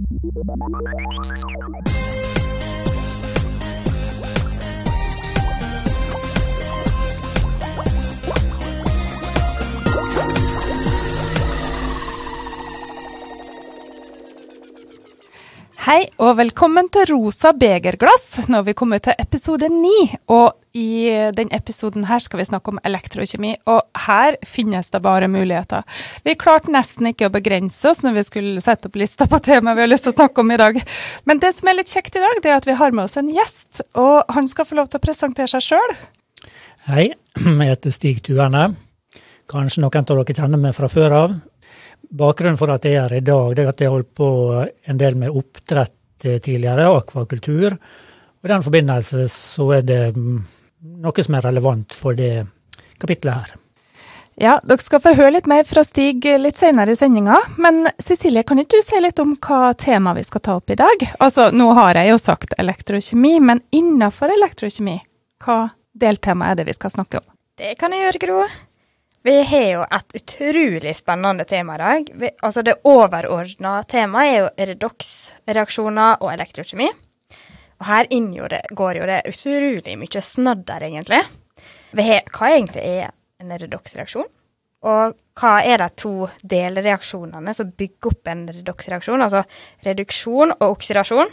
Hei og velkommen til Rosa begerglass. Nå har vi kommet til episode ni. I denne episoden her skal vi snakke om elektrokjemi. Og her finnes det bare muligheter. Vi klarte nesten ikke å begrense oss når vi skulle sette opp lista på temaet vi har lyst til å snakke om i dag. Men det som er litt kjekt i dag, det er at vi har med oss en gjest. Og han skal få lov til å presentere seg sjøl. Hei, jeg heter Stig Tuerne. Kanskje noen av dere kjenner meg fra før av. Bakgrunnen for at jeg er her i dag, det er at jeg har holdt på en del med oppdrett tidligere, akvakultur. Og I den forbindelse så er det noe som er relevant for det kapitlet her. Ja, dere skal få høre litt mer fra Stig litt senere i sendinga. Men Cecilie, kan ikke du si litt om hva tema vi skal ta opp i dag? Altså, nå har jeg jo sagt elektrokjemi, men innafor elektrokjemi, hva deltema er det vi skal snakke om? Det kan jeg gjøre, Gro. Vi har jo et utrolig spennende tema i dag. Vi, altså Det overordna temaet er jo redox-reaksjoner og elektrokjemi. Og her går jo det utrolig mye snadder, egentlig. Hva egentlig er en redox-reaksjon? Og hva er de to delreaksjonene som bygger opp en redox-reaksjon? Altså reduksjon og oksidasjon.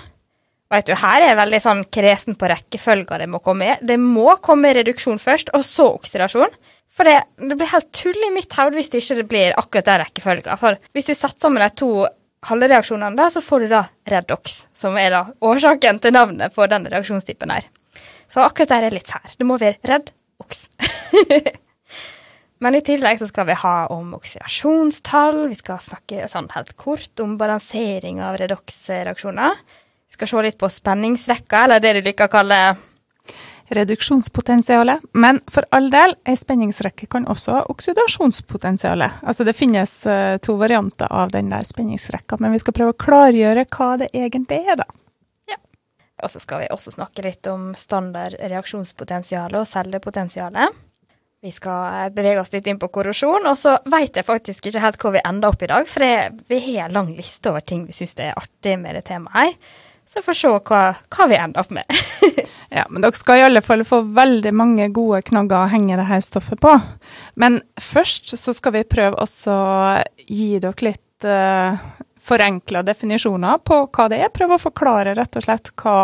Vet du, Her er jeg veldig sånn kresen på rekkefølga det må komme. i. Det må komme reduksjon først, og så oksidasjon. For det, det blir helt tull i mitt hode hvis det ikke blir akkurat den rekkefølga. For hvis du setter sammen de to halvereaksjonene, da, så får du da redox, som er da årsaken til navnet på denne reaksjonstypen her. Så akkurat der er litt sær. Det må være redox. Men i tillegg så skal vi ha om oksidasjonstall, vi skal snakke sånn helt kort om balansering av redox-reaksjoner. Vi skal se litt på spenningsrekka, eller det du liker å kalle reduksjonspotensialet. Men for all del, ei spenningsrekke kan også ha oksidasjonspotensialet. Altså det finnes uh, to varianter av den der spenningsrekka, men vi skal prøve å klargjøre hva det egentlig er, da. Og så skal vi også snakke litt om standard reaksjonspotensialet og cellepotensialet. Vi skal bevege oss litt inn på korrosjon, og så veit jeg faktisk ikke helt hvor vi ender opp i dag, for det, vi har en lang liste over ting vi syns er artig med det temaet her. Så får vi se hva, hva vi ender opp med. ja, men dere skal i alle fall få veldig mange gode knagger å henge dette stoffet på. Men først så skal vi prøve også å gi dere litt uh, forenkla definisjoner på hva det er. Prøve å forklare rett og slett hva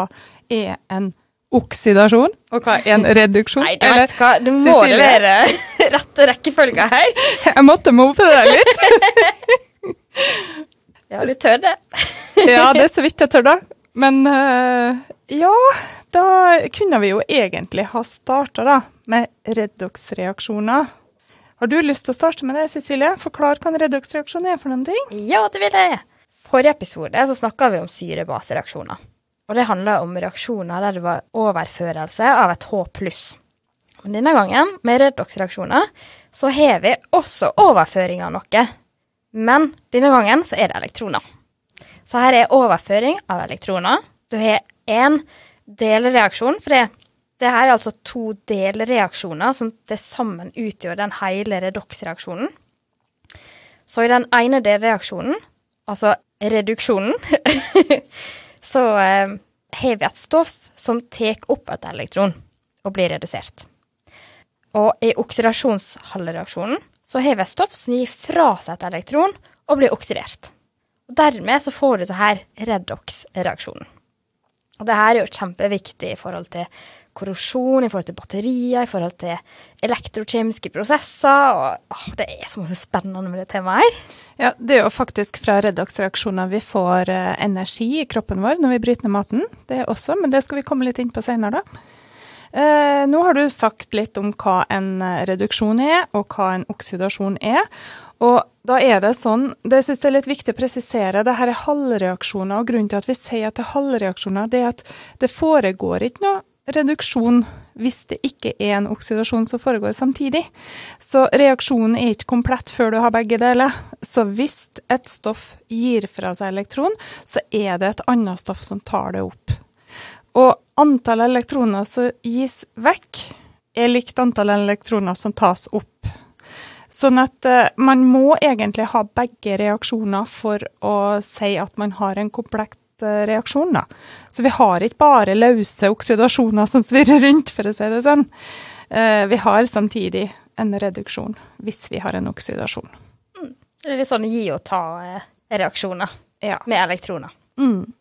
er en oksidasjon, og hva er en reduksjon? Nei, du vet hva, du må levere rette rekkefølga her. Jeg måtte mope deg litt. ja, du tør det. ja, det er så vidt jeg tør, da. Men uh, ja, da kunne vi jo egentlig ha starta med redox-reaksjoner. Har du lyst til å starte med det, Cecilie? Forklar hva en redox-reaksjon er for noen ting. Ja, det vil jeg. Forrige episode så snakka vi om syrebasereaksjoner. Og det handla om reaksjoner der det var overførelse av et H pluss. Men denne gangen, med redox-reaksjoner, så har vi også overføring av noe. Men denne gangen så er det elektroner. Så her er overføring av elektroner. Du har én delreaksjon, for det, det her er altså to delreaksjoner som til sammen utgjør den hele redox-reaksjonen. Så i den ene delreaksjonen, altså reduksjonen, så eh, har vi et stoff som tar opp et elektron og blir redusert. Og i oksidasjonshalvreaksjonen så har vi et stoff som gir fra seg et elektron og blir oksidert. Dermed så får du så her redox-reaksjonen. Og det her er jo kjempeviktig i forhold til korrosjon, i forhold til batterier, i forhold til elektrokjemiske prosesser. og å, Det er så mye spennende med det temaet her. Ja, Det er jo faktisk fra redox-reaksjoner vi får uh, energi i kroppen vår når vi bryter ned maten. Det også, men det skal vi komme litt inn på senere, da. Uh, nå har du sagt litt om hva en reduksjon er, og hva en oksidasjon er. Og da er det sånn, det syns jeg er litt viktig å presisere, det her er halvreaksjoner. og Grunnen til at vi sier at det er halvreaksjoner, det er at det foregår ikke noe reduksjon hvis det ikke er en oksidasjon som foregår samtidig. Så reaksjonen er ikke komplett før du har begge deler. Så hvis et stoff gir fra seg elektron, så er det et annet stoff som tar det opp. Og antall elektroner som gis vekk, er likt antall elektroner som tas opp. Sånn at uh, man må egentlig ha begge reaksjoner for å si at man har en komplekt uh, reaksjon. Da. Så vi har ikke bare løse oksidasjoner som svirrer rundt, for å si det sånn. Uh, vi har samtidig en reduksjon hvis vi har en oksidasjon. Mm. Det er litt sånn gi og ta-reaksjoner Ja. med elektroner. Mm.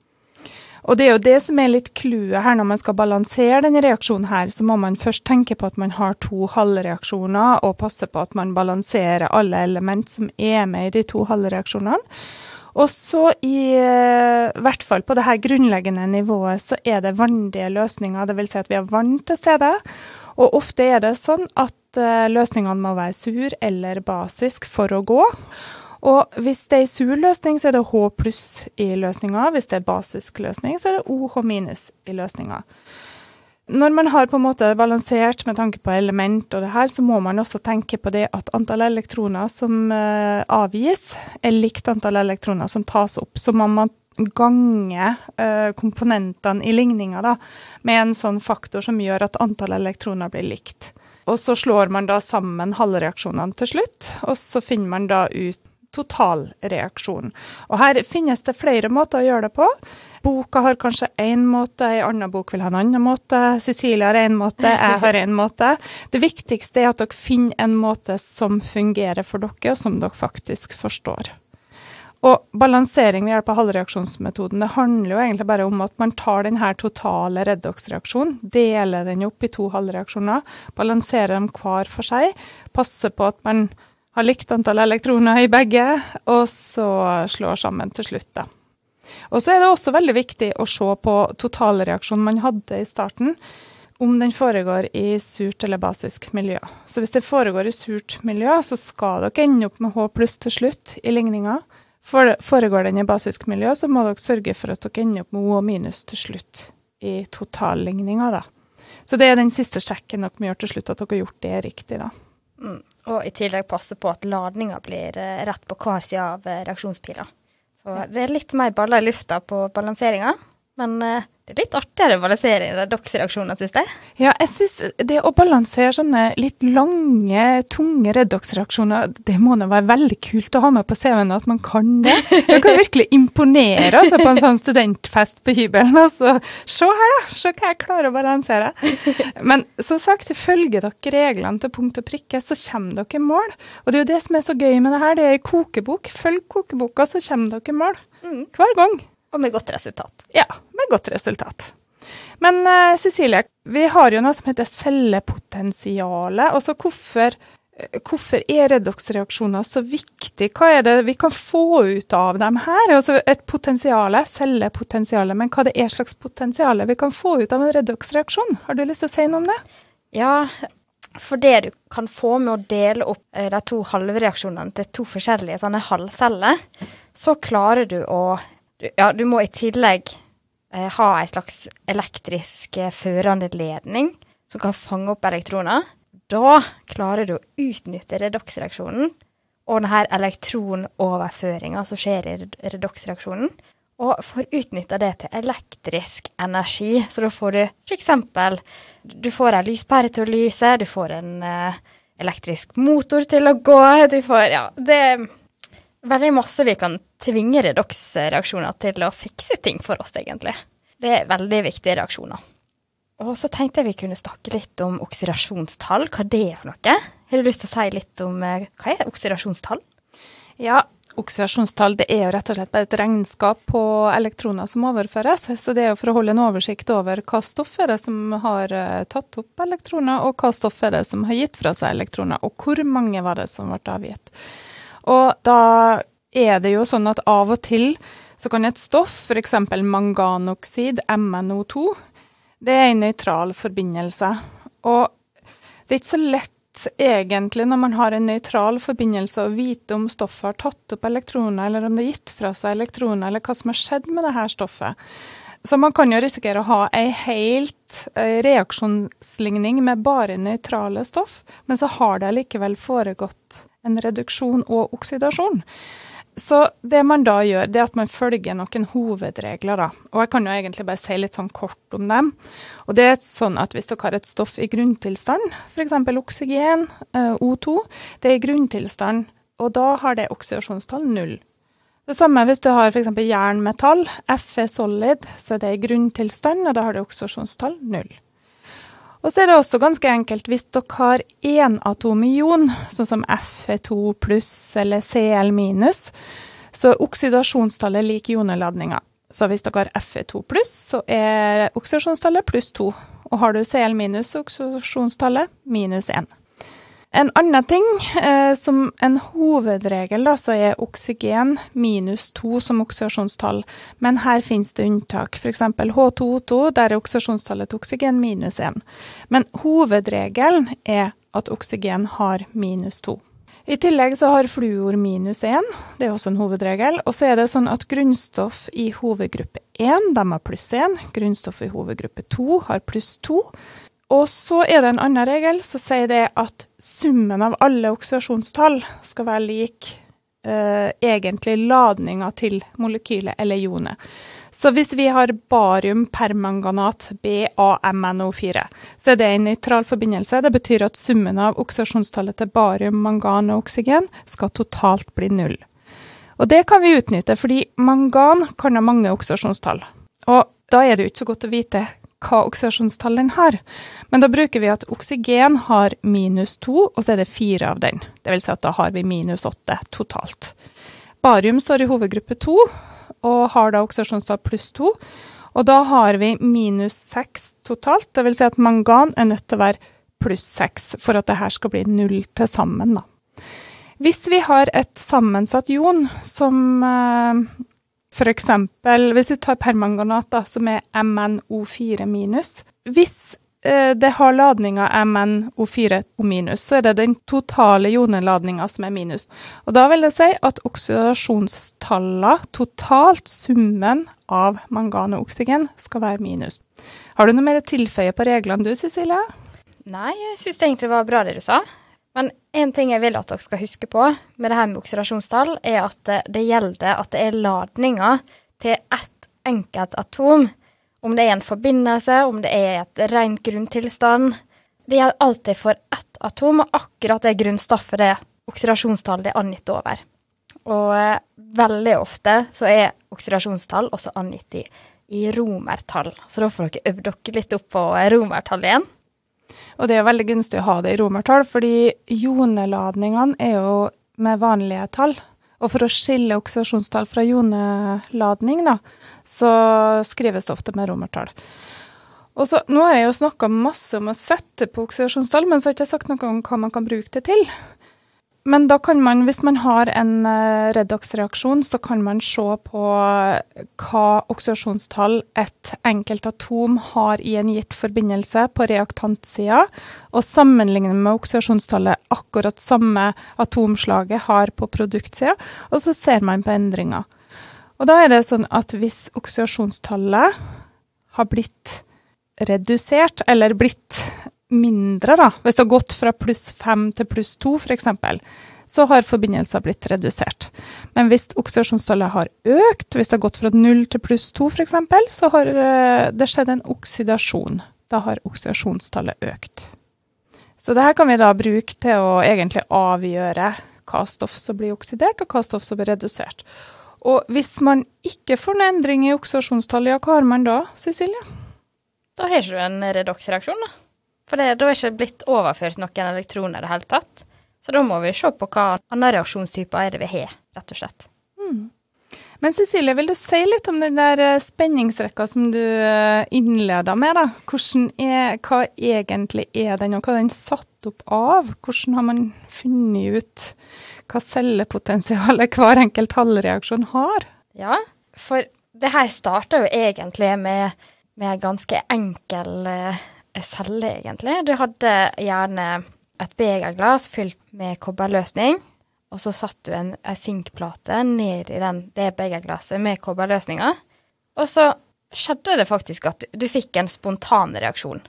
Og det er jo det som er litt clouet her når man skal balansere denne reaksjonen her, så må man først tenke på at man har to halvreaksjoner, og passe på at man balanserer alle element som er med i de to halvreaksjonene. Og så i eh, hvert fall på det her grunnleggende nivået så er det vanlige løsninger, dvs. Si at vi har vann til stede. Og ofte er det sånn at eh, løsningene må være sur eller basisk for å gå. Og hvis det er sur løsning, så er det H pluss i løsninga. Hvis det er basisk løsning, så er det OH minus i løsninga. Når man har på en måte balansert med tanke på element og det her, så må man også tenke på det at antall elektroner som uh, avgis, er likt antall elektroner som tas opp. Så man må gange uh, komponentene i ligninga med en sånn faktor som gjør at antall elektroner blir likt. Og så slår man da sammen halvreaksjonene til slutt, og så finner man da ut totalreaksjon. Og her finnes det flere måter å gjøre det på. Boka har kanskje én måte, ei annen bok vil ha en annen måte. Cecilie har én måte, jeg har én måte. Det viktigste er at dere finner en måte som fungerer for dere, og som dere faktisk forstår. Og balansering ved hjelp av halvreaksjonsmetoden det handler jo egentlig bare om at man tar denne totale redox-reaksjonen, deler den opp i to halvreaksjoner, balanserer dem hver for seg, passer på at man har likt antall elektroner i begge, og så slår sammen til slutt, da. Og så er det også veldig viktig å se på totalreaksjonen man hadde i starten, om den foregår i surt eller basisk miljø. Så hvis det foregår i surt miljø, så skal dere ende opp med H pluss til slutt i ligninga. Foregår den i basisk miljø, så må dere sørge for at dere ender opp med O minus til slutt i totalligninga, da. Så det er den siste sjekken dere må gjøre til slutt, at dere har gjort det riktig, da. Mm. Og i tillegg passe på at ladninga blir eh, rett på hver side av eh, reaksjonspila. Så det er litt mer baller i lufta på balanseringa, men eh, det er litt artigere å balansere deres reaksjoner, syns jeg. Ja, jeg syns det å balansere sånne litt lange, tunge redox-reaksjoner, det må da være veldig kult å ha med på CV-en at man kan det. Det kan virkelig imponere altså, på en sånn studentfest på hybelen. Altså, se her, da! Se hva jeg klarer å balansere. Men som sagt, følger dere reglene til punkt og prikke, så kommer dere i mål. Og det er jo det som er så gøy med det her, det er ei kokebok. Følg kokeboka, så kommer dere i mål. Mm. Hver gang. Og med godt resultat. Ja, med godt resultat. Men uh, Cecilie, vi har jo noe som heter cellepotensialet. Altså hvorfor, uh, hvorfor er redox-reaksjoner så viktig? Hva er det vi kan få ut av dem her? Altså et potensial, cellepotensialet, men hva det er slags potensial vi kan få ut av en redox-reaksjon? Har du lyst til å si noe om det? Ja, for det du kan få med å dele opp uh, de to halvreaksjonene til to forskjellige sånne halvceller, så klarer du å Ja, du må i tillegg eh, ha ei slags elektrisk eh, førende ledning som kan fange opp elektroner. Da klarer du å utnytte redox-reaksjonen og denne elektronoverføringa som skjer i redox-reaksjonen, og får utnytta det til elektrisk energi. Så da får du f.eks. Du får ei lyspære til å lyse, du får en eh, elektrisk motor til å gå, du får Ja, det veldig masse vi kan tvinge redox-reaksjoner til å fikse ting for oss, egentlig. Det er veldig viktige reaksjoner. Og så tenkte jeg vi kunne snakke litt om oksidasjonstall, hva det er for noe. Har du lyst til å si litt om eh, hva er oksidasjonstall? Ja, oksidasjonstall det er jo rett og slett bare et regnskap på elektroner som overføres. Så det er jo for å holde en oversikt over hva stoff er det som har eh, tatt opp elektroner, og hva stoff er det som har gitt fra seg elektroner, og hvor mange var det som ble avgitt. Og da er det jo sånn at av og til så kan et stoff, f.eks. manganoksid, MNO2, det er en nøytral forbindelse. Og det er ikke så lett egentlig når man har en nøytral forbindelse å vite om stoffet har tatt opp elektroner, eller om det har gitt fra seg elektroner, eller hva som har skjedd med det her stoffet. Så man kan jo risikere å ha ei helt reaksjonsligning med bare nøytrale stoff, men så har det likevel foregått en reduksjon og oksidasjon. Så det man da gjør, det er at man følger noen hovedregler, da. Og jeg kan jo egentlig bare si litt sånn kort om dem. Og det er sånn at hvis dere har et stoff i grunntilstand, f.eks. oksygen, eh, O2, det er i grunntilstand, og da har det oksidasjonstall null. Det samme hvis du har f.eks. jernmetall, Fe solid, så er det i grunntilstand, og da har det oksidasjonstall null. Og så er det også ganske enkelt hvis dere har énatomion, sånn som Fe2 pluss eller Cl minus, så er oksidasjonstallet lik joneladninga. Så hvis dere har Fe2 pluss, så er oksidasjonstallet pluss 2. Og har du Cl minus, så oksidasjonstallet minus 1. En annen ting, eh, som en hovedregel, da, så er oksygen minus 2 som oksidasjonstall, men her finnes det unntak. F.eks. H2O2, der er oksidasjonstallet til oksygen minus 1. Men hovedregelen er at oksygen har minus 2. I tillegg så har fluor minus 1, det er også en hovedregel. Og så er det sånn at grunnstoff i hovedgruppe 1 de har pluss 1, grunnstoff i hovedgruppe 2 har pluss 2. Og så er det en annen regel som sier det at summen av alle oksidasjonstall skal være lik eh, egentlig ladninga til molekylet eller ionet. Så hvis vi har barium-permanganat, BAMNO4, så er det en nøytral forbindelse. Det betyr at summen av oksidasjonstallet til barium, mangan og oksygen skal totalt bli null. Og det kan vi utnytte, fordi mangan kan ha mange oksidasjonstall. Og da er det jo ikke så godt å vite hva oksidasjonstall den har. Men da bruker vi at oksygen har minus to, og så er det fire av den. Det vil si at da har vi minus åtte totalt. Barium står i hovedgruppe to, og har da oksidasjonstall pluss to. Og da har vi minus seks totalt, det vil si at mangan er nødt til å være pluss seks for at det her skal bli null til sammen, da. Hvis vi har et sammensatt jon som eksempel hvis vi tar permanganat, som er MnO4 minus. Hvis eh, det har ladninga MnO4 minus, så er det den totale joneladninga som er minus. Og da vil det si at oksidasjonstallene, totalt summen av mangan og oksygen, skal være minus. Har du noe mer å tilføye på reglene du, Cecilie? Nei, jeg syns det egentlig var bra det du sa. Men en ting jeg vil at dere skal huske på med det her med oksidasjonstall, er at det gjelder at det er ladninger til ett enkelt atom. Om det er en forbindelse, om det er et rent grunntilstand. Det gjelder alltid for ett atom, og akkurat det grunnstoffet det oksidasjonstallet er angitt over. Og eh, veldig ofte så er oksidasjonstall også angitt i, i romertall. Så da får dere øvd dere litt opp på romertall igjen. Og det er veldig gunstig å ha det i romertall, fordi joneladningene er jo med vanlige tall. Og for å skille oksidasjonstall fra joneladning, da, så skrives det ofte med romertall. Og så, Nå har jeg jo snakka masse om å sette på oksidasjonstall, men så har jeg ikke sagt noe om hva man kan bruke det til. Men da kan man, hvis man har en uh, redox-reaksjon, så kan man se på hva oksidasjonstall et enkelt atom har i en gitt forbindelse på reaktantsida, og sammenligne med oksidasjonstallet akkurat samme atomslaget har på produktsida, og så ser man på endringer. Og da er det sånn at hvis oksidasjonstallet har blitt redusert, eller blitt mindre, da. Hvis det har gått fra pluss fem til pluss to, f.eks., så har forbindelser blitt redusert. Men hvis oksidasjonstallet har økt, hvis det har gått fra null til pluss to f.eks., så har eh, det skjedd en oksidasjon. Da har oksidasjonstallet økt. Så det her kan vi da bruke til å egentlig avgjøre hva stoff som blir oksidert, og hva stoff som blir redusert. Og hvis man ikke får noen endring i oksidasjonstallet, ja, hva har man da, Cecilie? Da har du en redoksreaksjon, da. For det, da er ikke blitt overført noen elektroner i det hele tatt. Så da må vi se på hva andre reaksjonstyper er det vi har, rett og slett. Mm. Men Cecilie, vil du si litt om den der eh, spenningsrekka som du eh, innleda med? da? Er, hva egentlig er den, og hva er den satt opp av? Hvordan har man funnet ut hva cellepotensialet hver enkelt halvreaksjon har? Ja, for det her starta jo egentlig med, med ganske enkel celle, egentlig. Du hadde gjerne et begerglass fylt med kobberløsning, og så satt du en, en sinkplate ned i den, det begerglasset med kobberløsninga. Og så skjedde det faktisk at du, du fikk en spontan reaksjon.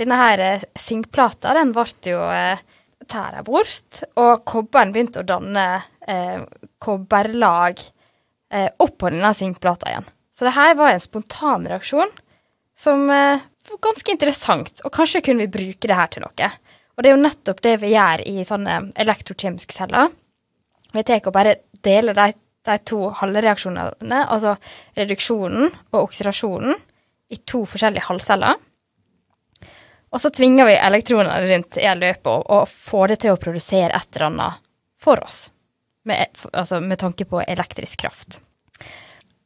Denne her eh, sinkplata, den ble jo eh, tæra bort, og kobberen begynte å danne eh, kobberlag eh, oppå denne sinkplata igjen. Så det her var en spontan reaksjon som eh, ganske interessant, og kanskje kunne vi bruke det her til noe. Og det er jo nettopp det vi gjør i sånne elektrokjemiske celler. Vi tar og bare deler de, de to halvreaksjonene, altså reduksjonen og oksidasjonen, i to forskjellige halvceller. Og så tvinger vi elektronene rundt i løpet og, og får det til å produsere et eller annet for oss, med, altså med tanke på elektrisk kraft.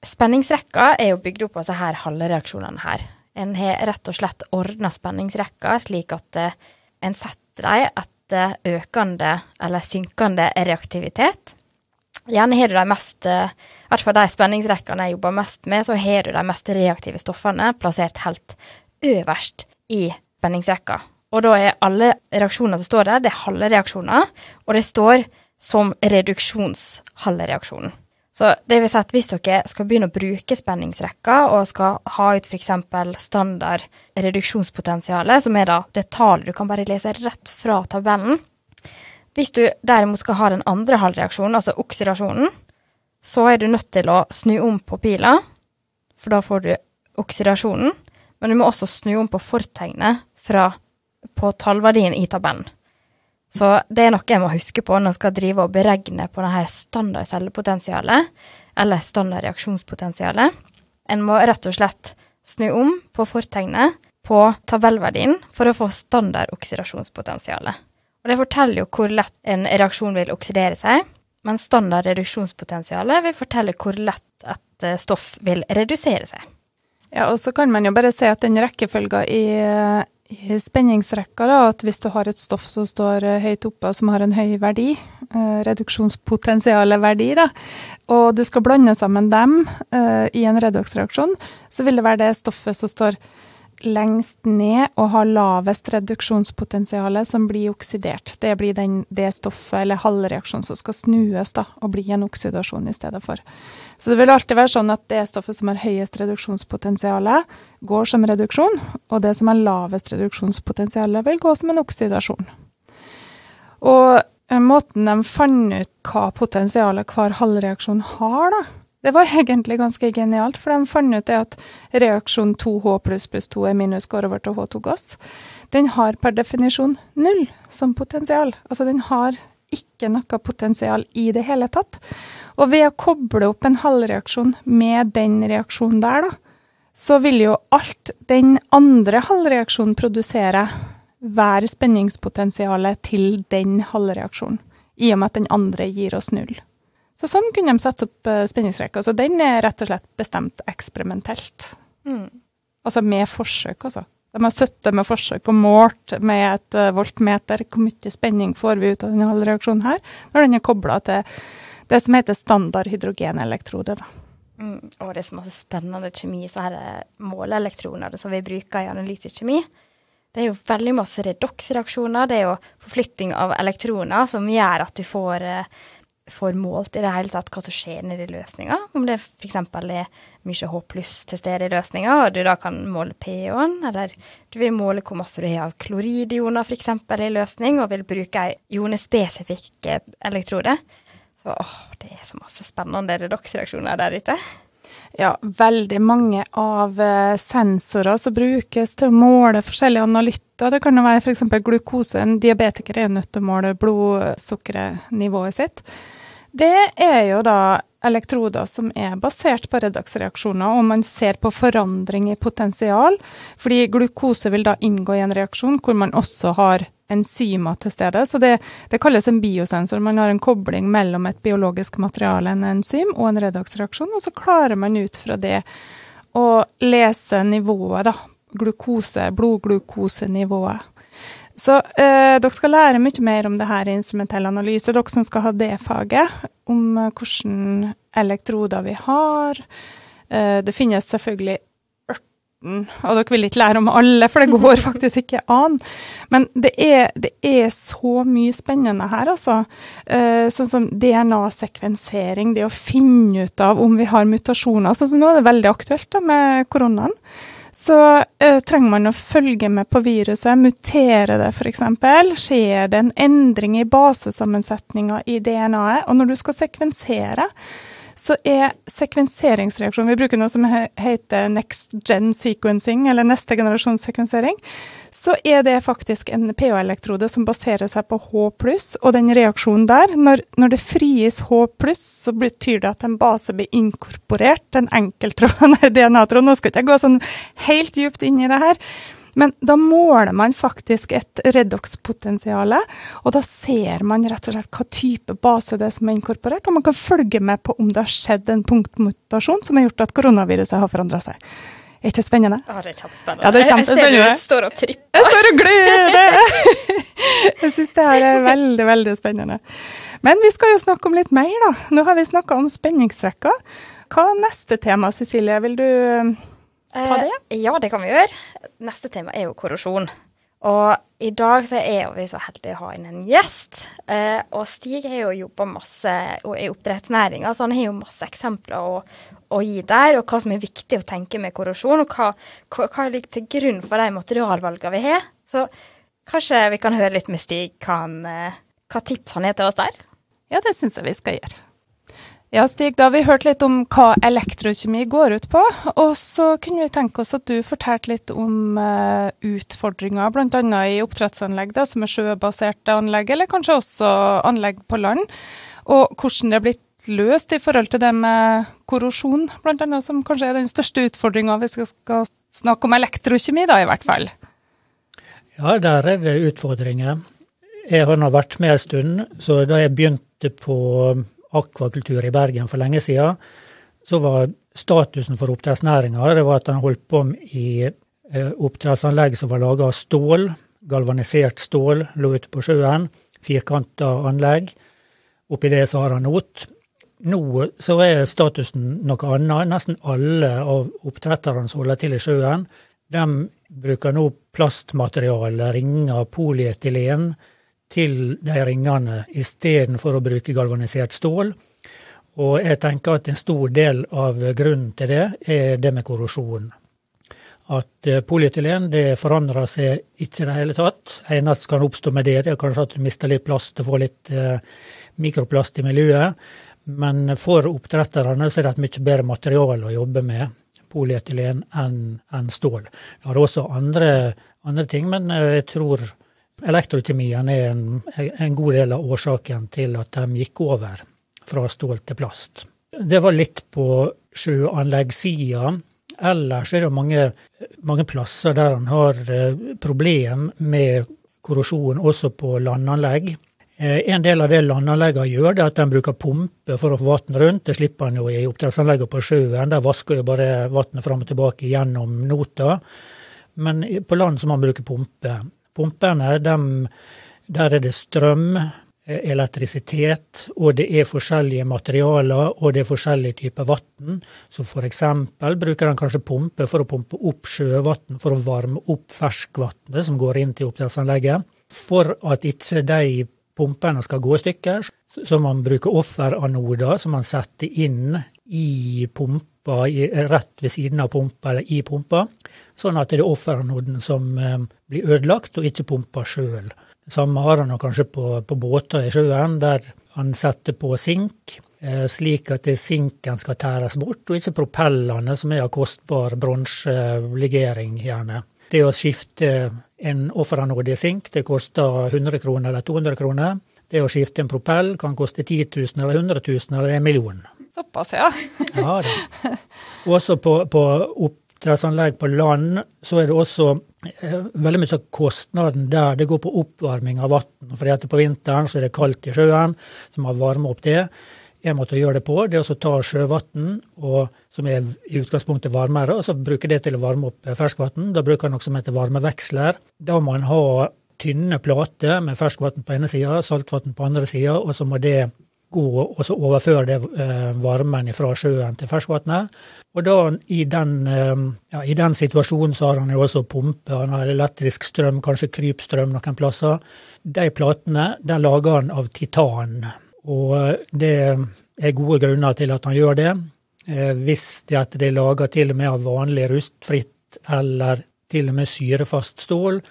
Spenningsrekka er jo bygd opp av disse halvreaksjonene her. En har rett og slett ordna spenningsrekka slik at uh, en setter dem etter økende eller synkende reaktivitet. Gjerne har du de mest, uh, i hvert fall de spenningsrekkene jeg jobber mest med, så har du de mest reaktive stoffene plassert helt øverst i spenningsrekka. Og da er alle reaksjoner som står der, det er halve reaksjoner, og det står som reduksjonshalvereaksjonen. Så det vil si at hvis dere skal begynne å bruke spenningsrekka og skal ha ut f.eks. standard reduksjonspotensialet, som er da det tallet du kan bare lese rett fra tabellen Hvis du derimot skal ha den andre halvreaksjonen, altså oksidasjonen, så er du nødt til å snu om på pila, for da får du oksidasjonen. Men du må også snu om på fortegnet fra, på tallverdien i tabellen. Så det er noe jeg må huske på når jeg skal drive og beregne på dette standard cellepotensialet, eller standard reaksjonspotensialet. En må rett og slett snu om på fortegnet på tabellverdien for å få standard oksidasjonspotensialet. Og det forteller jo hvor lett en reaksjon vil oksidere seg, men standard reduksjonspotensialet vil fortelle hvor lett et eh, stoff vil redusere seg. Ja, og så kan man jo bare se at den rekkefølga i i spenningsrekka da, at hvis du har et stoff som står eh, høyt oppe, som har en høy verdi, eh, reduksjonspotensiale verdi, da, og du skal blande sammen dem eh, i en redoksreaksjon, så vil det være det stoffet som står lengst ned og har lavest reduksjonspotensial som blir oksidert. Det blir den, det stoffet eller halvreaksjonen som skal snues da, og bli en oksidasjon i stedet for. Så det vil alltid være sånn at det stoffet som har høyest reduksjonspotensial, går som reduksjon, og det som har lavest reduksjonspotensial, vil gå som en oksidasjon. Og eh, måten de fant ut hva potensialet hver halvreaksjon har, da, det var egentlig ganske genialt, for de fant ut at reaksjon 2H pluss pluss 2 er minus går over til H2-gass. Den har per definisjon null som potensial. Altså den har ikke noe potensial i det hele tatt. Og ved å koble opp en halvreaksjon med den reaksjonen der, da, så vil jo alt den andre halvreaksjonen produsere, være spenningspotensialet til den halvreaksjonen. I og med at den andre gir oss null. Så sånn kunne de sette opp uh, spenningsrekka. Så den er rett og slett bestemt eksperimentelt. Mm. Altså med forsøk, altså. De har sittet med forsøk og målt med et uh, voltmeter hvor mye spenning får vi ut av denne halvreaksjonen her, når den er kobla til det som heter standard hydrogenelektrode. Mm, og det som er så spennende kjemi, så her er måleelektronene som vi bruker i analytisk kjemi. Det er jo veldig masse redoksreaksjoner. Det er jo forflytting av elektroner som gjør at du får uh, får målt i det hele tatt hva som skjer nedi løsninga. Om det f.eks. er mye H pluss til stede i løsninga, og du da kan måle pH-en, eller du vil måle hvor masse du har av kloridioner f.eks. i løsning, og vil bruke ei jonespesifikk elektrode. Så åh, det er så masse spennende redoksreaksjoner der ute. Ja, veldig mange av eh, sensorer som brukes til å måle forskjellige analytter. Det kan jo være f.eks. glukose. En diabetiker er nødt til å måle blodsukkernivået sitt. Det er jo da elektroder som er basert på redaksreaksjoner, og man ser på forandring i potensial. Fordi glukose vil da inngå i en reaksjon hvor man også har enzymer til stede. Så det, det, kalles en biosensor. Man har en kobling mellom et biologisk materiale, en enzym, og en redaksreaksjon, og så klarer man ut fra det å lese nivået, da. Glukose, blodglukosenivået. Så eh, dere skal lære mye mer om det her instrumentell analyse, dere som skal ha det faget. Om eh, hvilke elektroder vi har. Eh, det finnes selvfølgelig ørten, og dere vil ikke lære om alle, for det går faktisk ikke an. Men det er, det er så mye spennende her, altså. Eh, sånn som DNA-sekvensering, det å finne ut av om vi har mutasjoner. Sånn som nå er det veldig aktuelt da, med koronaen. Så uh, trenger man å følge med på viruset. Mutere det, f.eks. Skjer det en endring i basesammensetninga i DNA-et? Og når du skal sekvensere, så er sekvenseringsreaksjon Vi bruker noe som heter next gen sequencing, eller neste generasjons sekvensering. Så er det faktisk en pH-elektrode som baserer seg på H og den reaksjonen der. Når, når det frigis H så betyr det at en base blir inkorporert, en enkelttråd DNA-tråd. Nå skal ikke jeg gå sånn helt dypt inn i det her. Men da måler man faktisk et redox-potensial, og da ser man rett og slett hva type base det er som er inkorporert, og man kan følge med på om det har skjedd en punktmutasjon som har gjort at koronaviruset har forandra seg. Er ikke spennende? Ja, det er kjempespennende. Ja, det er kjempespennende. Jeg ser du står og tripper. Jeg står og gleder! Jeg syns det her er veldig, veldig spennende. Men vi skal jo snakke om litt mer, da. Nå har vi snakka om spenningsrekker. Hva er neste tema, Cecilie? Vil du ta det? Eh, ja, det kan vi gjøre. Neste tema er jo korrosjon. Og i dag så er vi så heldige å ha inn en gjest. Eh, og Stig har jo jobba masse i oppdrettsnæringa, så han har jo masse eksempler å, å, gi der, og hva som er viktig å tenke med korrosjon, og hva, hva, hva ligger til grunn for de materialvalgene vi har. Så kanskje vi kan høre litt med Stig hva, han, eh, hva tips han har til oss der? Ja, det syns jeg vi skal gjøre. Ja, Stig, da har vi hørt litt om hva elektrokjemi går ut på. Og så kunne vi tenke oss at du fortalte litt om uh, utfordringer, bl.a. i oppdrettsanlegg, da, som er sjøbaserte anlegg, eller kanskje også anlegg på land. Og hvordan det er blitt løst i forhold til det med korrosjon, bl.a., som kanskje er den største utfordringa hvis vi skal snakke om elektrokjemi, da i hvert fall. Ja, der er det utfordringer. Jeg har nå vært med en stund, så da jeg begynte på akvakultur i Bergen for lenge siden, så var statusen for oppdrettsnæringa at den holdt på i eh, oppdrettsanlegg som var laga av stål, galvanisert stål, lå ute på sjøen, firkanta anlegg. Oppi det så har han not. Nå så er statusen noe annet. Nesten alle av oppdretterne som holder til i sjøen, de bruker nå plastmateriale, ringer, polyetylen, til de ringene istedenfor å bruke galvanisert stål. Og jeg tenker at en stor del av grunnen til det er det med korrosjon. At eh, polyetylen det forandrer seg ikke i det hele tatt. Eneste kan oppstå med det, det er kanskje at du mister litt plast og får litt eh, mikroplast i miljøet. Men for oppdretterne så er det et mye bedre materiale å jobbe med, polyetylen, enn en stål. Det har også andre, andre ting, men eh, jeg tror Elektrokjemien er en, en, god del av årsaken til at de gikk over fra stål til plast. Det var litt på sjøanleggssida. Ellers er det mange, mange plasser der en har eh, problem med korrosjon også på landanlegg. Eh, en del av det landanleggene gjør, det er at de bruker pumpe for å få vann rundt. Det slipper en jo i oppdrettsanleggene på sjøen. Der vasker jo bare vannet fram og tilbake gjennom nota. Men på land så må man bruke pumpe. Pumpene, dem, der er det strøm, eh, elektrisitet, og det er forskjellige materialer, og det er forskjellige typer vann. Så for eksempel bruker en kanskje pumpe for å pumpe opp sjøvann for å varme opp ferskvannet som går inn til oppdrettsanlegget. For at ikke de pumpene skal gå i stykker, så man bruker offeranoder som man setter inn i pumpa i, rett ved siden av pumpa eller i pumpa, sånn at det er offeranoden som eh, blir ødelagt, og ikke pumpa sjøl. Samme har han kanskje på, på, båter i sjøen, der han setter på sink, eh, slik at sinken skal tæres bort, og ikke propellene, som er av kostbar bronselegering, gjerne. Det å skifte en offeranode i sink, det koster 100 kroner eller 200 kroner. Det å skifte en propell kan koste 10 000 eller 100 000 eller en million. Såpass, ja. ja da. Også på, på oppdrettsanlegg på land så er det også eh, veldig mye av kostnaden der det går på oppvarming av vann. For på vinteren så er det kaldt i sjøen, så man varmer opp det. En måte å gjøre det på, det er å ta sjøvann, som er i utgangspunktet varmere, og så bruke det til å varme opp ferskvann. Da bruker man noe som heter varmeveksler. Da må man ha tynne plater med ferskvann på ene sida, saltvann på andre sida, og så må det gå og så overføre det eh, varmen fra sjøen til ferskvannet. Og da i den, eh, ja, i den, situasjonen så har han jo også pumpe, han har elektrisk strøm, kanskje krypstrøm noen plasser. De platene den lager han av titan, og eh, det er gode grunner til at han gjør det. Hvis det at det er laga til og med av vanlig rustfritt eller til og med syrefast stål,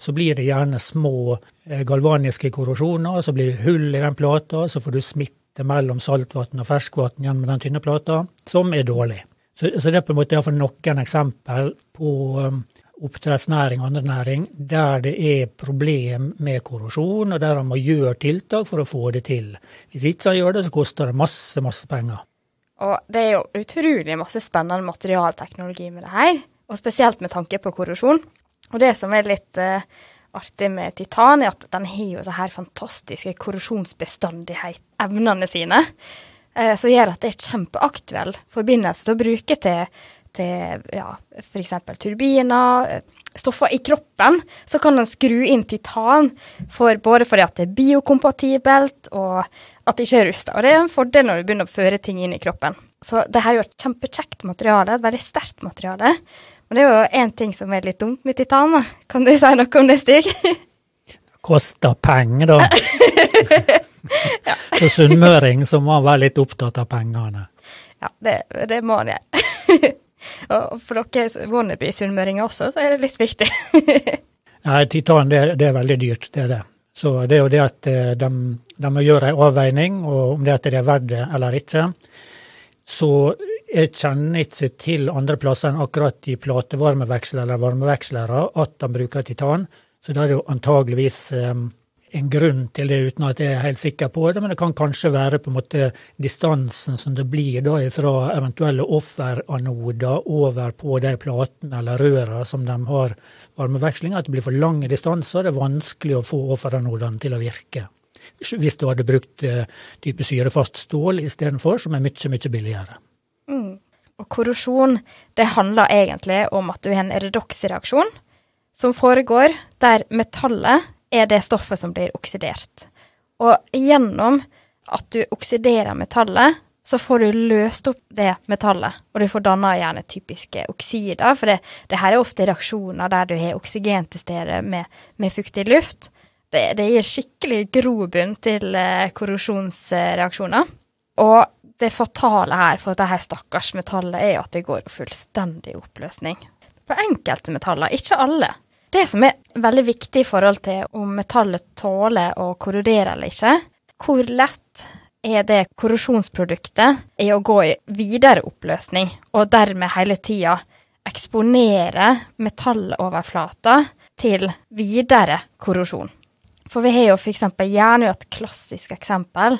så blir det gjerne små eh, galvaniske korrosjoner, så blir det hull i den plata, så får du smitte mellom saltvann og ferskvann gjennom den tynne plata, som er dårlig. Så, så det er på en måte iallfall noen eksempel på um, oppdrettsnæring og andre næring der det er problem med korrosjon, og der man må gjøre tiltak for å få det til. Hvis ikke man gjør det, så koster det masse, masse penger. Og det er jo utrolig masse spennende materialteknologi med det her, og spesielt med tanke på korrosjon. Og det som er litt uh, artig med titan, er at den har jo så her fantastiske korrosjonsbestandighet, evnene sine, uh, som gjør at det er kjempeaktuell forbindelse til å bruke til, til ja, f.eks. turbiner, eh, stoffer i kroppen. Så kan en skru inn titan, for, både fordi at det er biokompatibelt, og at det ikke er rusta. Og det er en fordel når du begynner å føre ting inn i kroppen. Så det her er jo et kjempekjekt materiale, et veldig sterkt materiale. Men det er jo én ting som er litt dumt med titan. Kan du si noe om det, Stig? Koster penger, da. ja. Så sunnmøring så må være litt opptatt av pengene. Ja, det, det må han gjøre. Og for dere wannabe-sunnmøringer også, så er det litt viktig. Nei, titan det, det, er veldig dyrt, det er det. Så det er jo det at eh, de, de må gjøre en avveining, og om det det er verdt det eller ikke. Så jeg kjenner ikke til andre plasser enn akkurat i platevarmevekslere eller varmevekslere at de bruker titan, så da er det jo antageligvis um, en grunn til det, uten at jeg er helt sikker på det. Men det kan kanskje være på en måte distansen som det blir da fra eventuelle offeranoder over på de platene eller røra som de har varmeveksling, at det blir for lange distanser. Det er vanskelig å få offeranodene til å virke. Hvis du hadde brukt uh, type syrefast stål istedenfor, som er mye, mye billigere. Mm. Og korrosjon, det handler egentlig om at du har en redoksreaksjon som foregår der metallet er det stoffet som blir oksidert. Og gjennom at du oksiderer metallet, så får du løst opp det metallet, og du får danna gjerne typiske oksider. For det, det, her er ofte reaksjoner der du har oksygen til stede med, med fuktig luft. Det, det, gir skikkelig grobunn til eh, korrosjonsreaksjoner. Og det fatale her for dette stakkars metallet er at det går fullstendig oppløsning. På enkelte metaller, ikke alle. Det som er veldig viktig i forhold til om metallet tåler å korrodere eller ikke, hvor lett er det korrosjonsproduktet i å gå i videre oppløsning, og dermed hele tida eksponere metalloverflata til videre korrosjon. For vi har jo f.eks. jern, et klassisk eksempel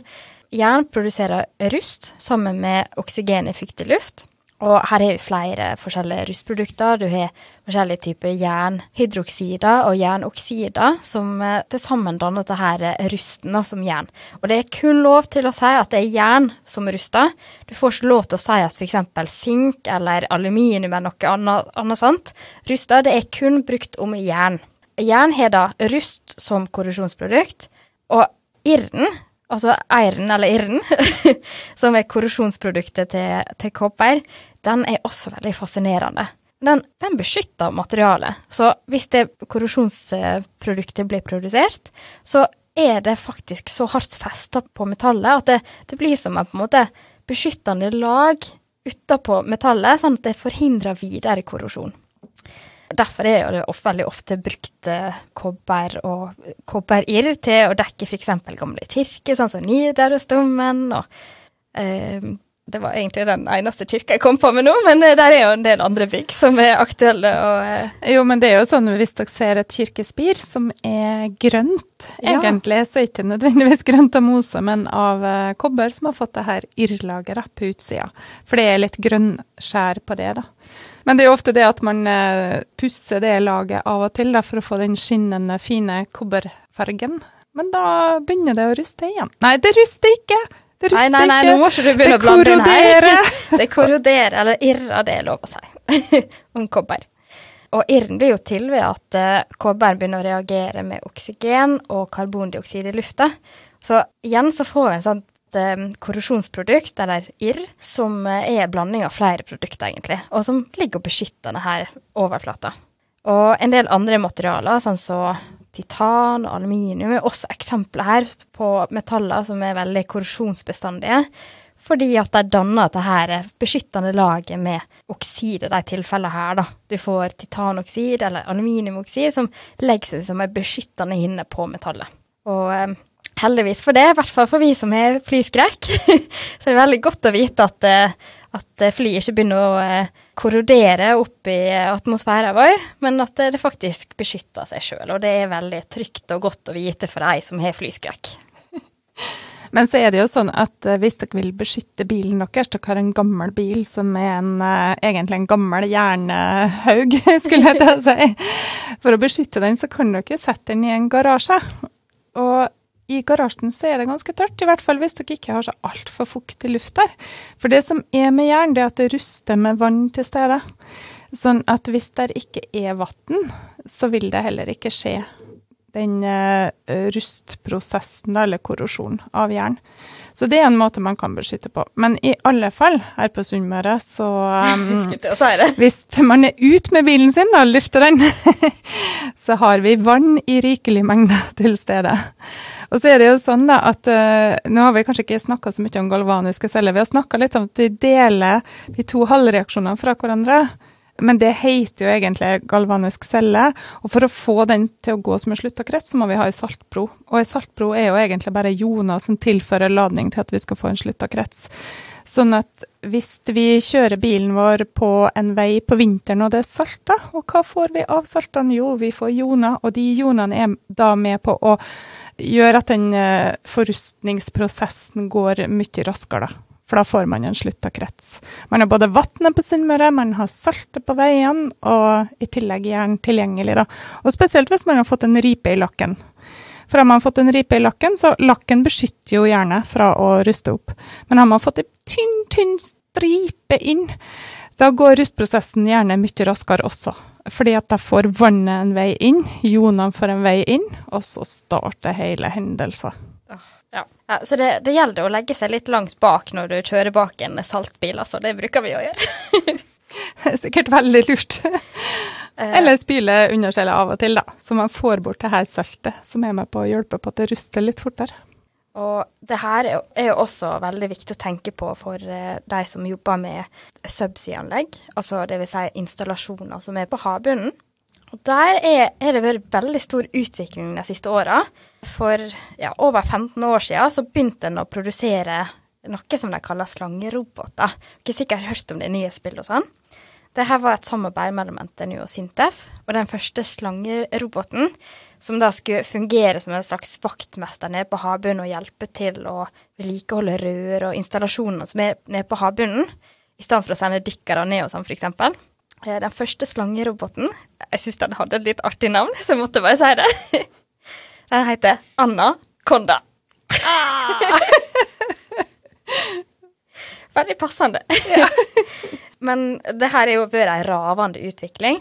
Jern produserer rust sammen med oksygen i fuktig luft. Og her har vi flere forskjellige rustprodukter. Du har forskjellige typer jernhydroksider og jernoksider som eh, til sammen danner dette rusten som jern. Og det er kun lov til å si at det er jern som ruster. Du får ikke lov til å si at f.eks. sink eller aluminium eller noe annet, annet sånt ruster. Det er kun brukt om jern. Jern har da rust som korrosjonsprodukt, og irden altså eiren, eller irren, som er korrosjonsproduktet til, til kopper, den er også veldig fascinerende. Den, den, beskytter materialet. Så hvis det korrosjonsproduktet blir produsert, så er det faktisk så hardt festa på metallet at det, det, blir som en måte beskyttende lag utapå metallet, sånn at det forhindrer videre korrosjon. Derfor er det veldig ofte brukt eh, kobber og kobberirr til å dekke f.eks. gamle kirker, sånn som Nidarosdomen. Og, eh, det var egentlig den eneste kirka jeg kom på med nå, men eh, der er jo en del andre bygg som er aktuelle. Og, eh. Jo, men det er jo sånn hvis dere ser et kirkespir som er grønt, ja. egentlig, så er det ikke nødvendigvis grønt av mose, men av uh, kobber som har fått det her irrlageret på utsida. For det er litt grønnskjær på det, da. Men det er jo ofte det at man eh, pusser det laget av og til da, for å få den skinnende, fine kobberfargen. Men da begynner det å ruste igjen. Nei, det ruster ikke! Det ruster nei, nei, nei, ikke. nå må ikke du begynne å blande inn her. det korroderer, eller irrer, det er lov å si, om kobber. Og irren blir jo til ved at uh, kobberen begynner å reagere med oksygen og karbondioksid i lufta. Så igjen så får vi en sånn um, korrosjonsprodukt, eller IRR, som uh, er en blanding av flere produkter, egentlig, og som ligger og beskytter denne overflata. Og en del andre materialer, sånn som titan og aluminium, er også eksempler her på metaller som er veldig korrosjonsbestandige. fordi at de danner dette beskyttende laget med oksid i de tilfellene her. da. Du får titanoksid eller aluminiumoksid som legger seg som en beskyttende hinne på metallet. Og eh, heldigvis for det, i hvert fall for vi som har flyskrekk, så det er veldig godt å vite at, eh, at flyet ikke begynner å eh, korrodere opp i atmosfæren vår, men at det faktisk beskytter seg sjøl. Og det er veldig trygt og godt å vite for ei som har flyskrekk. Men så er det jo sånn at hvis dere vil beskytte bilen deres, dere har en gammel bil som er en, egentlig en gammel jernhaug, skulle jeg til å si. For å beskytte den, så kan dere sette den i en garasje. Og i garasjen så er det ganske tørt, i hvert fall hvis dere ikke har så altfor fuktig luft der. For det som er med jern, det er at det ruster med vann til stede. Sånn at hvis det ikke er vann, så vil det heller ikke skje den uh, rustprosessen, eller korrosjonen, av jern. Så det er en måte man kan beskytte på. Men i alle fall, her på Sunnmøre, så um, Hvis man er ute med bilen sin og lufter den, så har vi vann i rikelig mengde til stede. Og så er det jo sånn da at uh, Nå har vi kanskje ikke snakka så mye om galvaniske celler. Vi har snakka litt om at vi deler de to halvreaksjonene fra hverandre. Men det heter jo egentlig galvanisk celle. Og for å få den til å gå som en slutta krets, så må vi ha ei saltbro. Og ei saltbro er jo egentlig bare joner som tilfører ladning til at vi skal få en slutta krets. Sånn at hvis vi kjører bilen vår på en vei på vinteren og det er salta, og hva får vi av saltene? Jo, vi får joner, og de jonene er da med på å gjøre at den eh, forrustningsprosessen går mye raskere. da for da får man en slutta krets. Man har både vannet på Sunnmøre, man har saltet på veiene, og i tillegg jern tilgjengelig. Da. Og spesielt hvis man har fått en ripe i lakken. For har man fått en ripe i lakken, så lakken beskytter jo gjerne fra å ruste opp. Men har man fått en tynn, tynn stripe inn, da går rustprosessen gjerne mye raskere også. Fordi at da får vannet en vei inn, jonene får en vei inn, og så starter hele hendelsen. Ja. ja så det, det, gjelder å legge seg litt langt bak når du kjører bak en saltbil, altså. Det bruker vi å gjøre. Sikkert veldig lurt. Eh. Eller spyle underskjellet av og til, da. Så man får bort det her saltet, som er med på å hjelpe på at det ruster litt fortere. Og det her er jo også veldig viktig å tenke på for eh, de som jobber med subsea-anlegg, altså dvs. Si installasjoner som er på havbunnen. Og Der er, er, det vært veldig stor utvikling de siste åra. For ja, over 15 år siden så begynte en å produsere noe som de kaller slangeroboter. Ikke sikkert hørt om det nye spillet og sånn. Dette var et samarbeid mellom NTNU og Sintef. Og den første slangeroboten, som da skulle fungere som en slags vaktmester nede på havbunnen og hjelpe til å vedlikeholde rør og installasjoner som er nede på havbunnen, i stedet for å sende dykkere ned og sånn, f.eks. Eh, den første slangeroboten Jeg syns den hadde et litt artig navn, så jeg måtte bare si det. Den heter Anna Konda. Ah. Veldig passende. Ja. Men det her er jo vært ei ravende utvikling.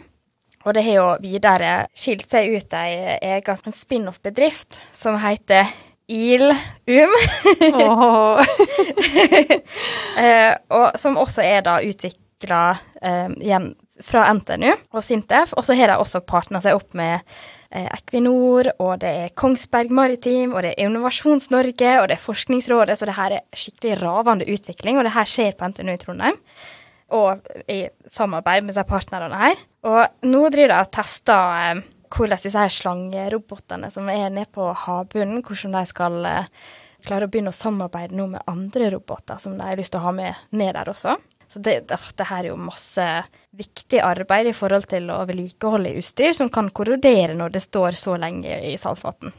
Og det har jo videre skilt seg ut ei egen spin-off-bedrift som heter ILUM. oh. eh, og som også er da utvikla eh, igjen fra NTNU og Sintef. Og så har de også partna seg opp med eh, Equinor, og det er Kongsberg Maritim, og det er Innovasjons-Norge, og det er Forskningsrådet. Så det her er skikkelig ravende utvikling, og det her skjer på NTNU i Trondheim. Og i samarbeid med partnerne her. Og nå driver de og tester eh, hvordan disse her slangerobotene som er nede på havbunnen, hvordan de skal eh, klare å begynne å samarbeide nå med andre roboter som de har lyst til å ha med ned der også. Så det, det, her er jo masse viktig arbeid i forhold til å vedlikeholde utstyr som kan korrodere når det står så lenge i saltvann.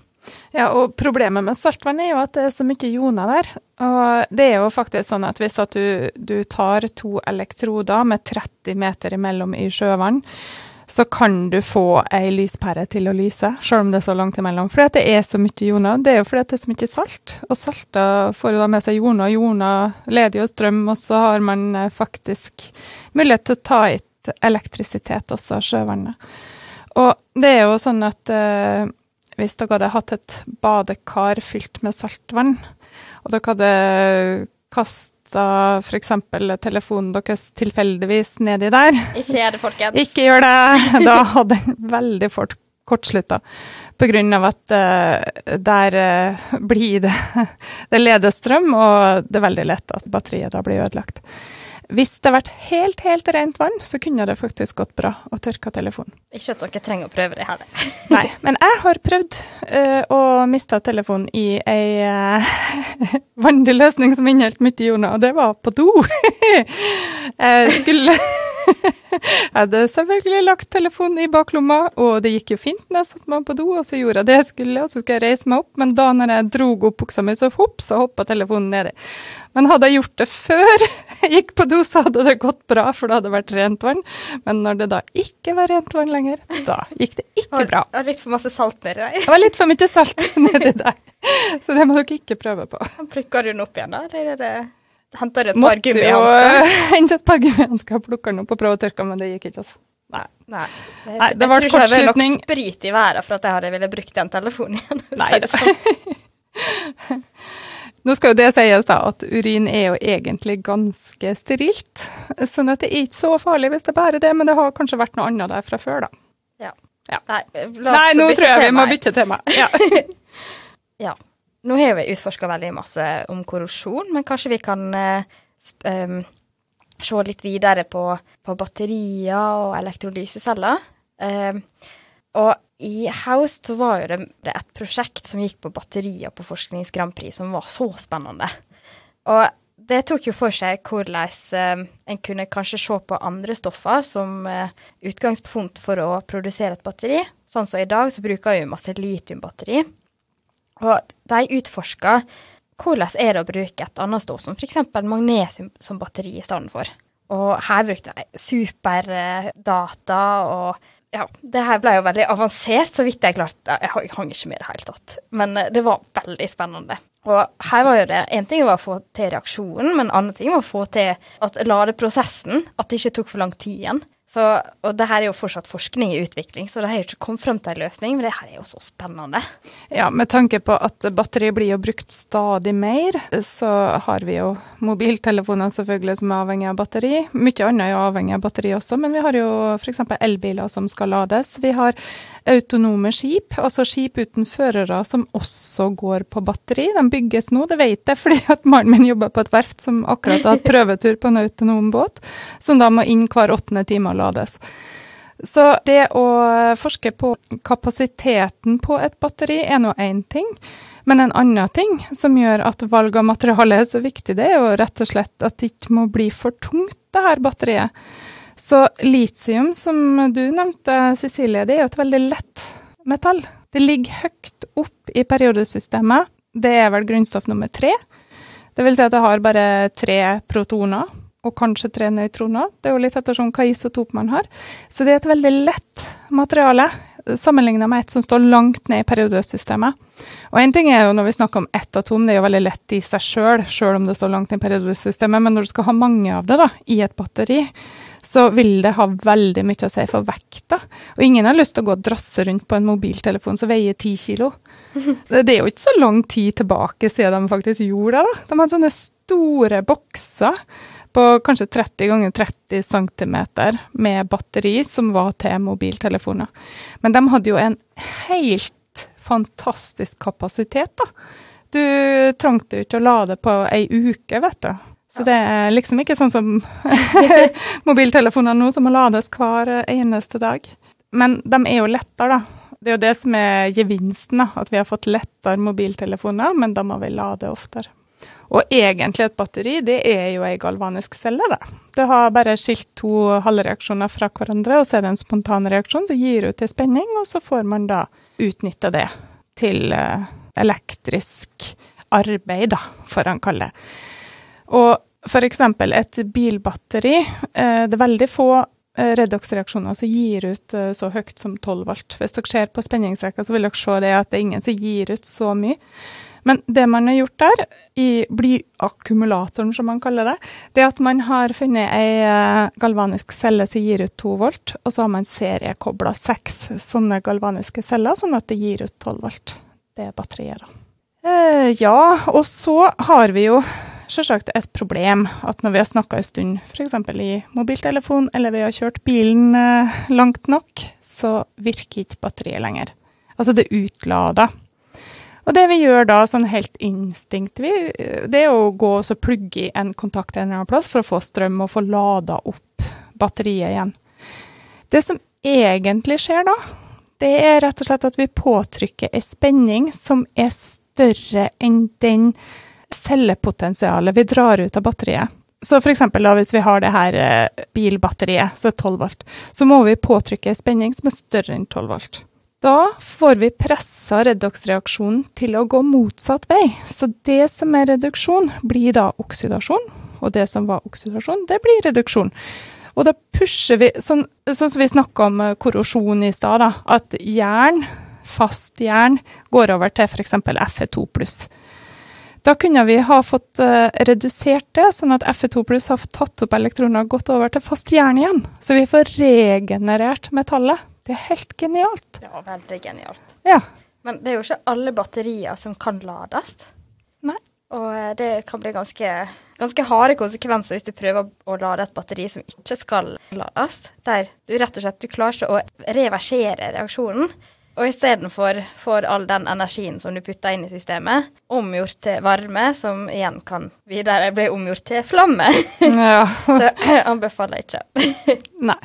Ja, og problemet med saltvann er jo at det er så mye joner der. Og det er jo faktisk sånn at hvis at du, du tar to elektroder med 30 meter imellom i sjøvann, så kan du få ei lyspære til å lyse, selv om det er så langt imellom. Fordi det er så mye joner. Det er jo fordi det er så mye salt. Og salta får jo da med seg joner. Joner leder jo strøm, og så har man eh, faktisk mulighet til å ta hit elektrisitet også, av sjøvannet. Og det er jo sånn at eh, hvis dere hadde hatt et badekar fylt med saltvann, og dere hadde kasta f.eks. telefonen deres tilfeldigvis nedi der. Ikke gjør det, folkens. Ikke gjør det. Da hadde den veldig fort kortslutta. Pga. at uh, der uh, blir det Det leder strøm, og det er veldig lett at batteriet da blir ødelagt. Hvis det hadde vært helt, helt rent vann, så kunne det faktisk gått bra å tørke telefonen. Ikke at dere trenger å prøve det heller. Nei, men jeg har prøvd uh, å miste telefonen i ei uh, vanlig løsning som inneholdt mye jorda, og det var på do. jeg skulle hadde selvfølgelig lagt telefonen i baklomma, og det gikk jo fint når jeg satte meg på do, og så gjorde jeg det jeg skulle, og så skulle jeg reise meg opp, men da når jeg dro opp buksa mi, så hopp, så hoppa telefonen nedi. Men hadde jeg gjort det før jeg gikk på do, så hadde det gått bra, for det hadde vært rent vann. Men når det da ikke var rent vann lenger, da gikk det ikke bra. Det var litt for masse salt nedi der. Det var litt for mye salt nedi der. Så det må dere ikke prøve på. Plukker du den opp igjen, da? Eller er det Henter et par gummihansker? Måtte jo hente et par gummihansker og plukke den opp og prøver å tørke den, men det gikk ikke, altså. Nei. Nei. Det, Nei, det var jeg tror ikke det var nok sprit i været for at jeg hadde ville brukt den telefonen igjen. Nei, det sånn. Nå skal jo det sies da at urin er jo egentlig ganske sterilt, sånn at det er ikke så farlig hvis det bare er det, men det har kanskje vært noe annet der fra før, da. Ja. ja. Nei, Nei nå tror jeg vi må bytte tema. Ja. ja. Nå har vi utforska veldig masse om korrosjon, men kanskje vi kan um, se litt videre på, på batterier og elektrolyseceller. Uh, og i Haust så var jo det, det, et prosjekt som gikk på batterier på Forsknings Grand Prix, som var så spennende. Og det tok jo for seg hvordan uh, en kunne kanskje se på andre stoffer som uh, utgangspunkt for å produsere et batteri. Sånn som i dag så bruker vi masse litiumbatteri. Og de utforska hvordan er det å bruke et annet stoff, som f.eks. magnesium som batteri i stedet for. Og her brukte de superdata, og ja, det her ble jo veldig avansert, så vidt jeg klarte. Jeg hang ikke med i det hele tatt. Men eh, det var veldig spennende. Og her var jo det En ting var å få til reaksjonen, men en annen ting var å få til at ladeprosessen At det ikke tok for lang tid igjen. Så, og det her er jo fortsatt forskning i utvikling, så det har ikke kommet frem til en løsning. Men det her er jo så spennende. Ja, med tanke på at batteri blir jo brukt stadig mer, så har vi jo mobiltelefoner selvfølgelig som er avhengig av batteri. Mye annet er jo avhengig av batteri også, men vi har jo f.eks. elbiler som skal lades. Vi har autonome skip, altså skip uten førere som også går på batteri. De bygges nå, det vet jeg fordi at mannen min jobber på et verft som akkurat har hatt prøvetur på en autonom båt, som da må inn hver åttende time lades. Så det å forske på kapasiteten på et batteri er nå én ting. Men en annen ting som gjør at valg av materiale er så viktig, det er jo rett og slett at det ikke må bli for tungt, det her batteriet. Så litium, som du nevnte, Cecilie, det er jo et veldig lett metall. Det ligger høyt opp i periodesystemet. Det er vel grunnstoff nummer tre. Det vil si at det har bare tre protoner og kanskje tre nøytroner. Det er jo litt ettersom hva isotop man har. Så det er et veldig lett materiale sammenligna med et som står langt ned i periodesystemet. Og en ting er jo når vi snakker om ett atom, det er jo veldig lett i seg sjøl, sjøl om det står langt ned i periodesystemet, men når du skal ha mange av det da, i et batteri, så vil det ha veldig mye å si for vekta. Og ingen har lyst til å gå og drasse rundt på en mobiltelefon som veier ti kilo. Det er jo ikke så lang tid tilbake siden de faktisk gjorde det. da. De hadde sånne store bokser på kanskje 30 ganger 30 cm med batteri som var til mobiltelefoner. Men de hadde jo en helt fantastisk kapasitet, da. Du trengte jo ikke å lade på ei uke, vet du. Så det er liksom ikke sånn som mobiltelefoner nå, som må lades hver eneste dag. Men de er jo lettere, da. Det er jo det som er gevinsten, da. At vi har fått lettere mobiltelefoner, men da må vi lade oftere. Og egentlig et batteri, det er jo ei galvanisk celle, det. Det har bare skilt to halvreaksjoner fra hverandre, og så er det en spontan reaksjon som gir ut til spenning, og så får man da utnytta det til eh, elektrisk arbeid, da, får han kalle det. Og f.eks. et bilbatteri. Eh, det er veldig få eh, redox-reaksjoner som gir ut så høyt som 12 volt. Hvis dere ser på spenningsrekka, så vil dere se det at det er ingen som gir ut så mye. Men det man har gjort der, i blyakkumulatoren som man kaller det, det er at man har funnet ei galvanisk celle som gir ut 2 volt, og så har man seriekobla seks sånne galvaniske celler, sånn at det gir ut 12 volt. Det er batteriet, da. Eh, ja, og så har vi jo selvsagt et problem at når vi har snakka en stund, f.eks. i mobiltelefon, eller vi har kjørt bilen eh, langt nok, så virker ikke batteriet lenger. Altså det utlader. Og det vi gjør da, sånn helt instinktivt, det er å gå og plugge i en kontakt en eller annen plass for å få strøm og få lada opp batteriet igjen. Det som egentlig skjer da, det er rett og slett at vi påtrykker en spenning som er større enn den cellepotensialet vi drar ut av batteriet. Så eksempel hvis vi har det her eh, bilbatteriet, så 12 volt, så må vi påtrykke en spenning som er større enn 12 volt. Da får vi pressa redoksreaksjonen til å gå motsatt vei. Så det som er reduksjon, blir da oksidasjon, og det som var oksidasjon, det blir reduksjon. Og da pusher vi, sånn, sånn som vi snakka om eh, korrosjon i stad, at jern, fast jern, går over til f.eks. Fe2 pluss. Da kunne vi ha fått uh, redusert det, sånn at Fe2 pluss har tatt opp elektroner og gått over til fast jern igjen. Så vi får regenerert metallet. Det er helt genialt. Ja, veldig genialt. Ja. Men det er jo ikke alle batterier som kan lades. Nei. Og eh, det kan bli ganske, ganske harde konsekvenser hvis du prøver å lade et batteri som ikke skal lades. Der du rett og slett du klarer ikke å reversere reaksjonen. Og istedenfor får all den energien som du putter inn i systemet, omgjort til varme, som igjen kan videre bli omgjort til flamme. ja. Så jeg anbefaler ikke. Nei.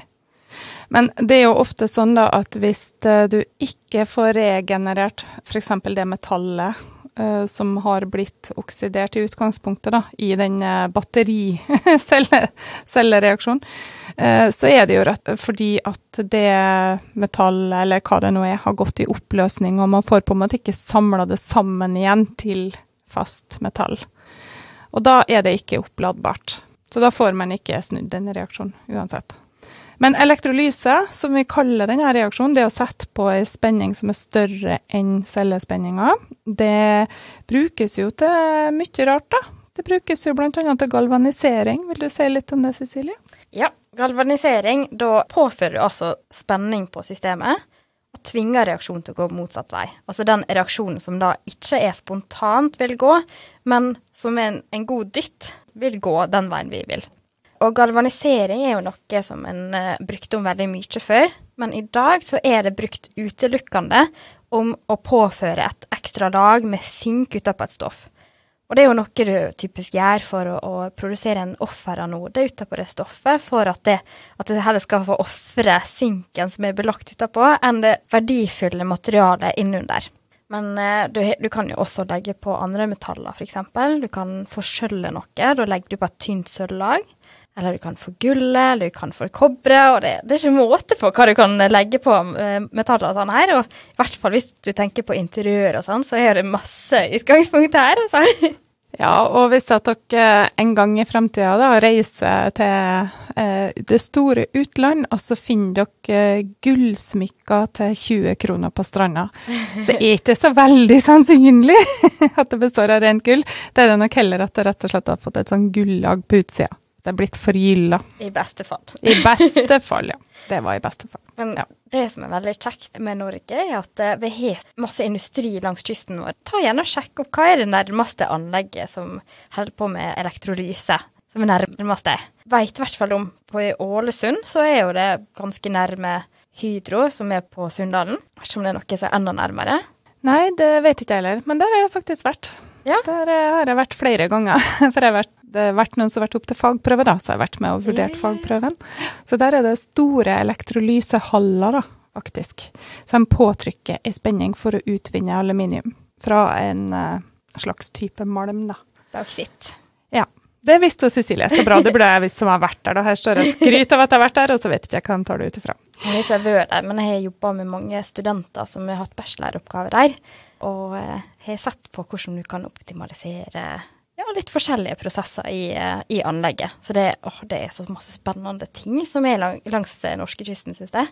Men det er jo ofte sånn da at hvis eh, du ikke får regenerert f.eks. det metallet uh, som har blitt oksidert i utgangspunktet da, i den uh, battericellereaksjonen, uh, så er det jo rett fordi at det metallet, eller hva det nå er, har gått i oppløsning, og man får på en måte ikke samla det sammen igjen til fast metall. Og da er det ikke oppladbart. Så da får man ikke snudd den reaksjonen uansett. Men elektrolyse, som vi kaller denne reaksjonen, det å sette på en spenning som er større enn cellespenninga, det brukes jo til mye rart, da. Det brukes jo bl.a. til galvanisering. Vil du si litt om det, Cecilie? Ja, galvanisering, da påfører du altså spenning på systemet og tvinger reaksjonen til å gå motsatt vei. Altså den reaksjonen som da ikke er spontant vil gå, men som er en, en god dytt, vil gå den veien vi vil. Og galvanisering er jo noe som en uh, brukte om veldig mye før, men i dag så er det brukt utelukkende om å påføre et ekstra lag med sink utapå et stoff. Og det er jo noe du typisk gjør for å, å produsere en offeranode utapå det stoffet, for at det, at det heller skal få ofre sinken som er belagt utapå, enn det verdifulle materialet innunder. Men eh, du, du, kan jo også legge på andre metaller, f.eks. Du kan forskjølle noe. Da legger du på et tynt sølvlag. Eller du kan få gullet, eller du kan få kobberet. og det, det, er ikke måte på hva du kan legge på uh, metaller og sånn her. Og i hvert fall hvis du tenker på interiør og sånn, så er det masse utgangspunkt her. Altså. Ja, og hvis at dere en gang i framtida reiser til eh, det store utland, og så finner dere gullsmykker til 20 kroner på stranda, så er det ikke så veldig sannsynlig at det består av rent gull. Det er det nok heller at det rett og slett har fått et sånn gullag på utsida. Det er blitt forgylla. I beste fall. I beste fall, ja. Det var i beste fall. Men ja. det som er veldig kjekt med Norge, er at eh, vi har masse industri langs kysten vår. Ta gjerne og Sjekk opp hva er det nærmeste anlegget som holder på med elektrolyse. Som er nærmest det. Veit i hvert fall om på Ålesund, så er jo det ganske nærme Hydro, som er på Sunndalen. Vet om det er noe som er enda nærmere. Nei, det vet ikke jeg heller, men der har jeg faktisk vært. Ja. Der eh, har jeg vært flere ganger. For jeg har vært, det har vært noen som har vært opp til fagprøve, da, så jeg har vært med og vurdert fagprøven. Så der er det store elektrolysehaller, da, faktisk, som påtrykker ei spenning for å utvinne aluminium fra en eh, slags type malm, da. Bauksitt. Ja. Det visste Cecilie. Så bra. Det burde jeg visst som har vært der. da. Her står jeg og skryter av at jeg har vært der, og så vet ikke jeg hva de tar det ut ifra. Jeg har ikke vært der, men jeg har jobba med mange studenter som har hatt bacheloroppgaver der. Og eh, har sett på hvordan du kan optimalisere ja, litt forskjellige prosesser i, eh, i anlegget. Så det, åh, det er så masse spennende ting som er lang, langs eh, norskekysten, syns jeg.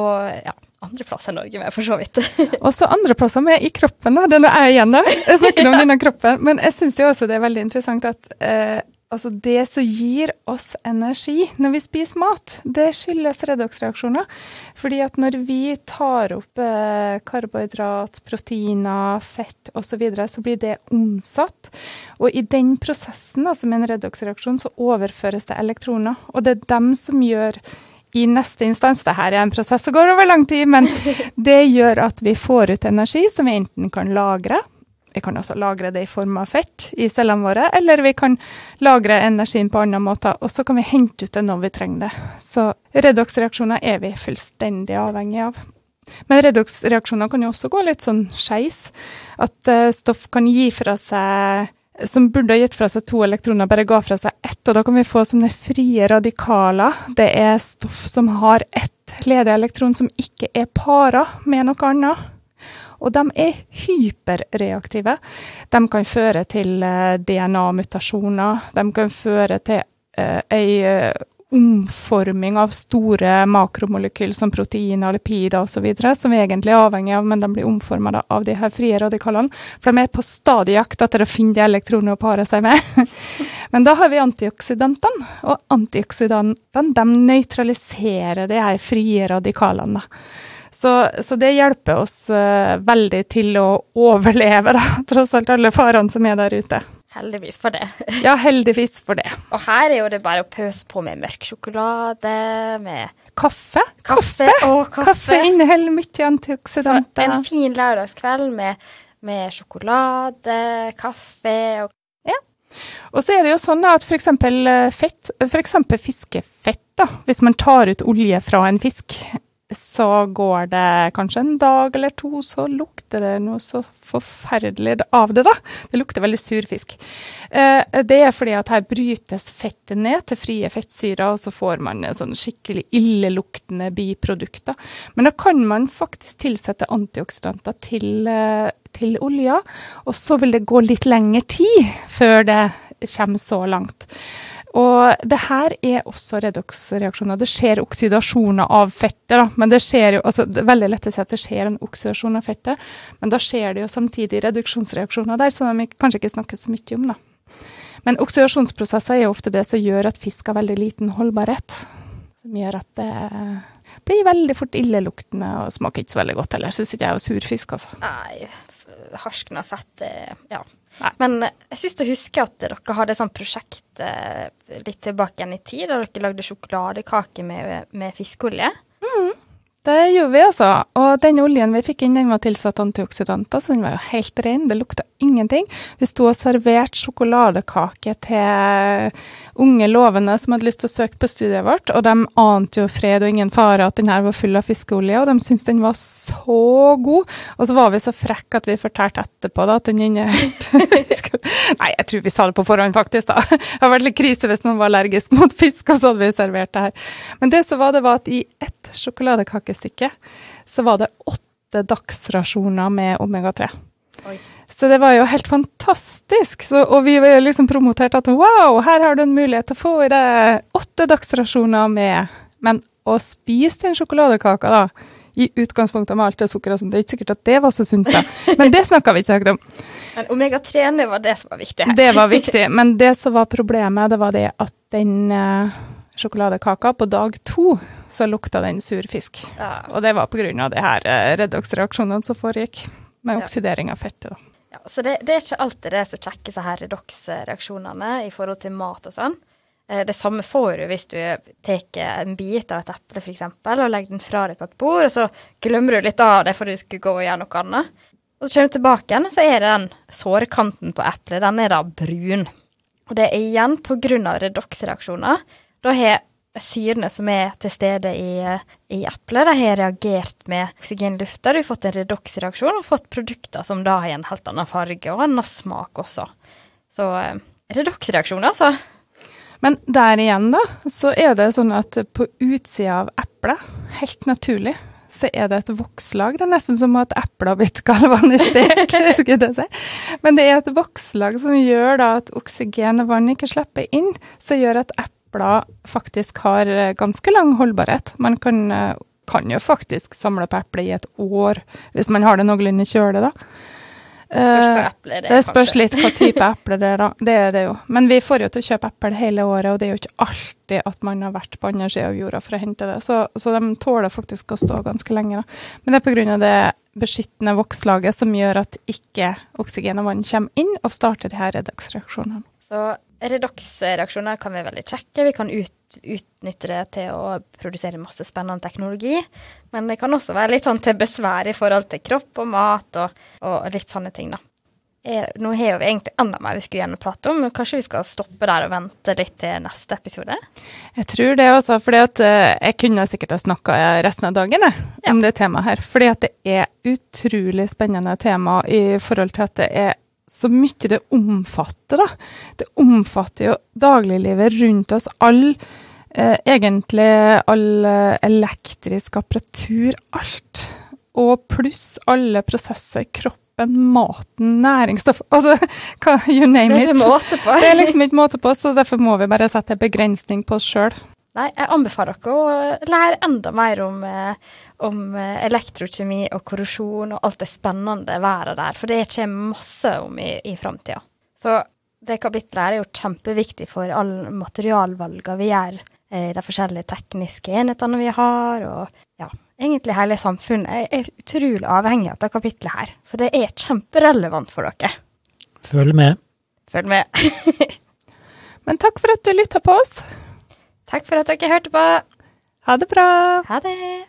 Og ja, andre plasser i Norge med, for så vidt. Og så andreplasser med i kroppen, da. Det er jeg igjen, da. Jeg snakker om denne kroppen. Men jeg syns jo også det er veldig interessant at eh, Altså det som gir oss energi når vi spiser mat, det skyldes redoksreaksjoner. Fordi at når vi tar opp eh, karbohydrat, proteiner, fett osv., så, videre, så blir det omsatt. Og i den prosessen, altså med en redoksreaksjon, så overføres det elektroner. Og det er dem som gjør i neste instans, det her er en prosess som går over lang tid, men det gjør at vi får ut energi som vi enten kan lagre, vi kan også lagre det i form av fett i cellene våre, eller vi kan lagre energien på andre måter, og så kan vi hente ut det når vi trenger det. Så redoksreaksjoner er vi fullstendig avhengig av. Men redoksreaksjoner kan jo også gå litt sånn skeis. At uh, stoff kan gi fra seg som burde ha gitt fra seg to elektroner, bare ga fra seg ett. Og da kan vi få sånne frie radikaler. Det er stoff som har ett ledig elektron som ikke er para med noe annet. Og de er hyperreaktive. De kan føre til eh, DNA-mutasjoner. De kan føre til uh, ei uh, omforming av store makromolekyl som proteiner, lipider osv., som vi egentlig er avhengig av, men de blir omforma av de her frie radikalene. For de er på stadig jakt etter å finne de elektronene å pare seg med. men da har vi antioksidantene, og antioksidantene de nøytraliserer de her frie radikalene. Så, så, det hjelper oss uh, veldig til å overleve, da, tross alt alle farene som er der ute. Heldigvis for det. ja, heldigvis for det. Og her er jo det bare å pøse på med mørk sjokolade, med Kaffe. Kaffe, og kaffe. kaffe inneholder mye antioksidanter. Så en fin lørdagskveld med, med sjokolade, kaffe og Ja. Og så er det jo sånn at f.eks. Eh, fett, f.eks. fiskefett, da, hvis man tar ut olje fra en fisk, så går det kanskje en dag eller to, så lukter det noe så forferdelig av det, da. Det lukter veldig sur fisk. Eh, det er fordi at her brytes fettet ned til frie fettsyrer, og så får man sånn skikkelig illeluktende biprodukter. Men da kan man faktisk tilsette antioksidanter til, eh, til olja, og så vil det gå litt lengre tid før det kommer så langt. Og det her er også redoksreaksjoner. Det skjer oksidasjoner av fettet, da. Men det skjer jo, altså det er veldig lett å si at det skjer en oksidasjon av fettet, men da skjer det jo samtidig reduksjonsreaksjoner der, som vi kanskje ikke snakker så mye om, da. Men oksidasjonsprosesser er jo ofte det som gjør at fisk har veldig liten holdbarhet. Som gjør at det blir veldig fort illeluktende og smaker ikke så veldig godt heller. Syns ikke jeg er sur fisk, altså. Nei, harsken av fett, ja. Nei. Men jeg syns å huske at dere hadde et sånt prosjekt eh, litt tilbake igjen i tid, der dere lagde sjokoladekake med, med fiskeolje. Mm. Det gjorde vi, altså. Og den oljen vi fikk inn, den var tilsatt antioksidanter, så den var jo helt ren. Det lukta ingenting. Vi sto og serverte sjokoladekake til unge lovende som hadde lyst til å søke på studiet vårt, og de ante jo fred og ingen fare at den her var full av fiskeolje, og de syntes den var så god. Og så var vi så frekke at vi fortalte etterpå da, at den inneholdt Nei, jeg tror vi sa det på forhånd, faktisk. da. Det hadde vært litt krise hvis noen var allergisk mot fisk, og så hadde vi servert det her. Men det som var det, var at i ett sjokoladekakestykke så var det åtte dagsrasjoner med omega-3. Så det var jo helt fantastisk. Så, og vi var jo liksom promotert at wow, her har du en mulighet til å få i deg åtte dagsrasjoner med Men å spise den sjokoladekaka, da, i utgangspunktet med alt det sukkeret og sånn, det er ikke sikkert at det var så sunt, da. Men det snakka vi ikke om. Men omega-3 det var det som var viktig her. Det var viktig. Men det som var problemet, det var det at den uh, sjokoladekaka på dag to så lukta den sur fisk. Ja. Og det var pga. de her uh, redoksreaksjonene som foregikk med oksidering av fettet. da. Ja, så det, det, er ikke alltid det som sjekker så her redoksreaksjonene i forhold til mat og sånn. Eh, det samme får du hvis du tar en bit av et eple f.eks. og legger den fra deg på et bord, og så glemmer du litt av det for du skulle gå og gjøre noe annet. Og så kommer du tilbake igjen, så er det den sårkanten på eplet, den er da brun. Og det er igjen pga. redoksreaksjoner. Da har syrene som er til stede i, i eplet, de har reagert med oksygenlufta. Du har fått en redoksreaksjon og fått produkter som da har en helt annen farge og en annen smak også. Så redoksreaksjon, redoksreaksjoner, altså. Men der igjen, da, så er det sånn at på utsida av eplet, helt naturlig, så er det et vokslag. Det er nesten som at eplet har blitt galvanisert. skulle jeg si. Men det er et vokslag som gjør da at oksygen og vann ikke slipper inn, som gjør at eplet epler faktisk har eh, ganske lang holdbarhet. Man kan, eh, kan jo faktisk samle på eple i et år, hvis man har det noenlunde kjølig, da. Spørs hva Eh, det Det spørs kanskje. litt hva type eple det er, da. Det er det jo. Men vi får jo til å kjøpe eple hele året, og det er jo ikke alltid at man har vært på andre sida av jorda for å hente det. Så, så de tåler faktisk å stå ganske lenge, da. Men det er pga. det beskyttende vokslaget som gjør at ikke oksygen og vann kommer inn og starter de her redaksreaksjonene. Så redoksreaksjoner kan være veldig kjekke. Vi kan ut, utnytte det til å produsere masse spennende teknologi. Men det kan også være litt sånn til besvær i forhold til kropp og mat og, og litt sånne ting, da. Er, nå har vi egentlig enda mer vi skulle gjerne prate om, men kanskje vi skal stoppe der og vente litt til neste episode? Jeg tror det også, fordi eh, jeg kunne sikkert ha snakka resten av dagen jeg, Ja. om det temaet her. Fordi det er utrolig spennende tema i forhold til at det er så mye det omfatter, da. Det omfatter jo dagliglivet rundt oss. All eh, egentlig all eh, elektrisk apparatur, alt. Og pluss alle prosesser, kroppen, maten, næringsstoff Altså, hva, you Det er ikke måte på. Det er liksom ikke måte på, så derfor må vi bare sette en begrensning på oss sjøl. Nei, jeg anbefaler dere å lære enda mer om, eh, om eh, elektrokjemi og korrosjon og alt det spennende været der, for det kommer masse om i, i framtida. Så det kapitlet her er jo kjempeviktig for alle materialvalgene vi gjør, eh, de forskjellige tekniske enhetene vi har, og ja, egentlig hele samfunnet er, er utrolig avhengig av dette kapitlet her. Så det er kjemperelevant for dere. Følg med. Følg med. Men takk for at du lytta på oss. Takk for at dere hørte på. Ha det bra. Ha det.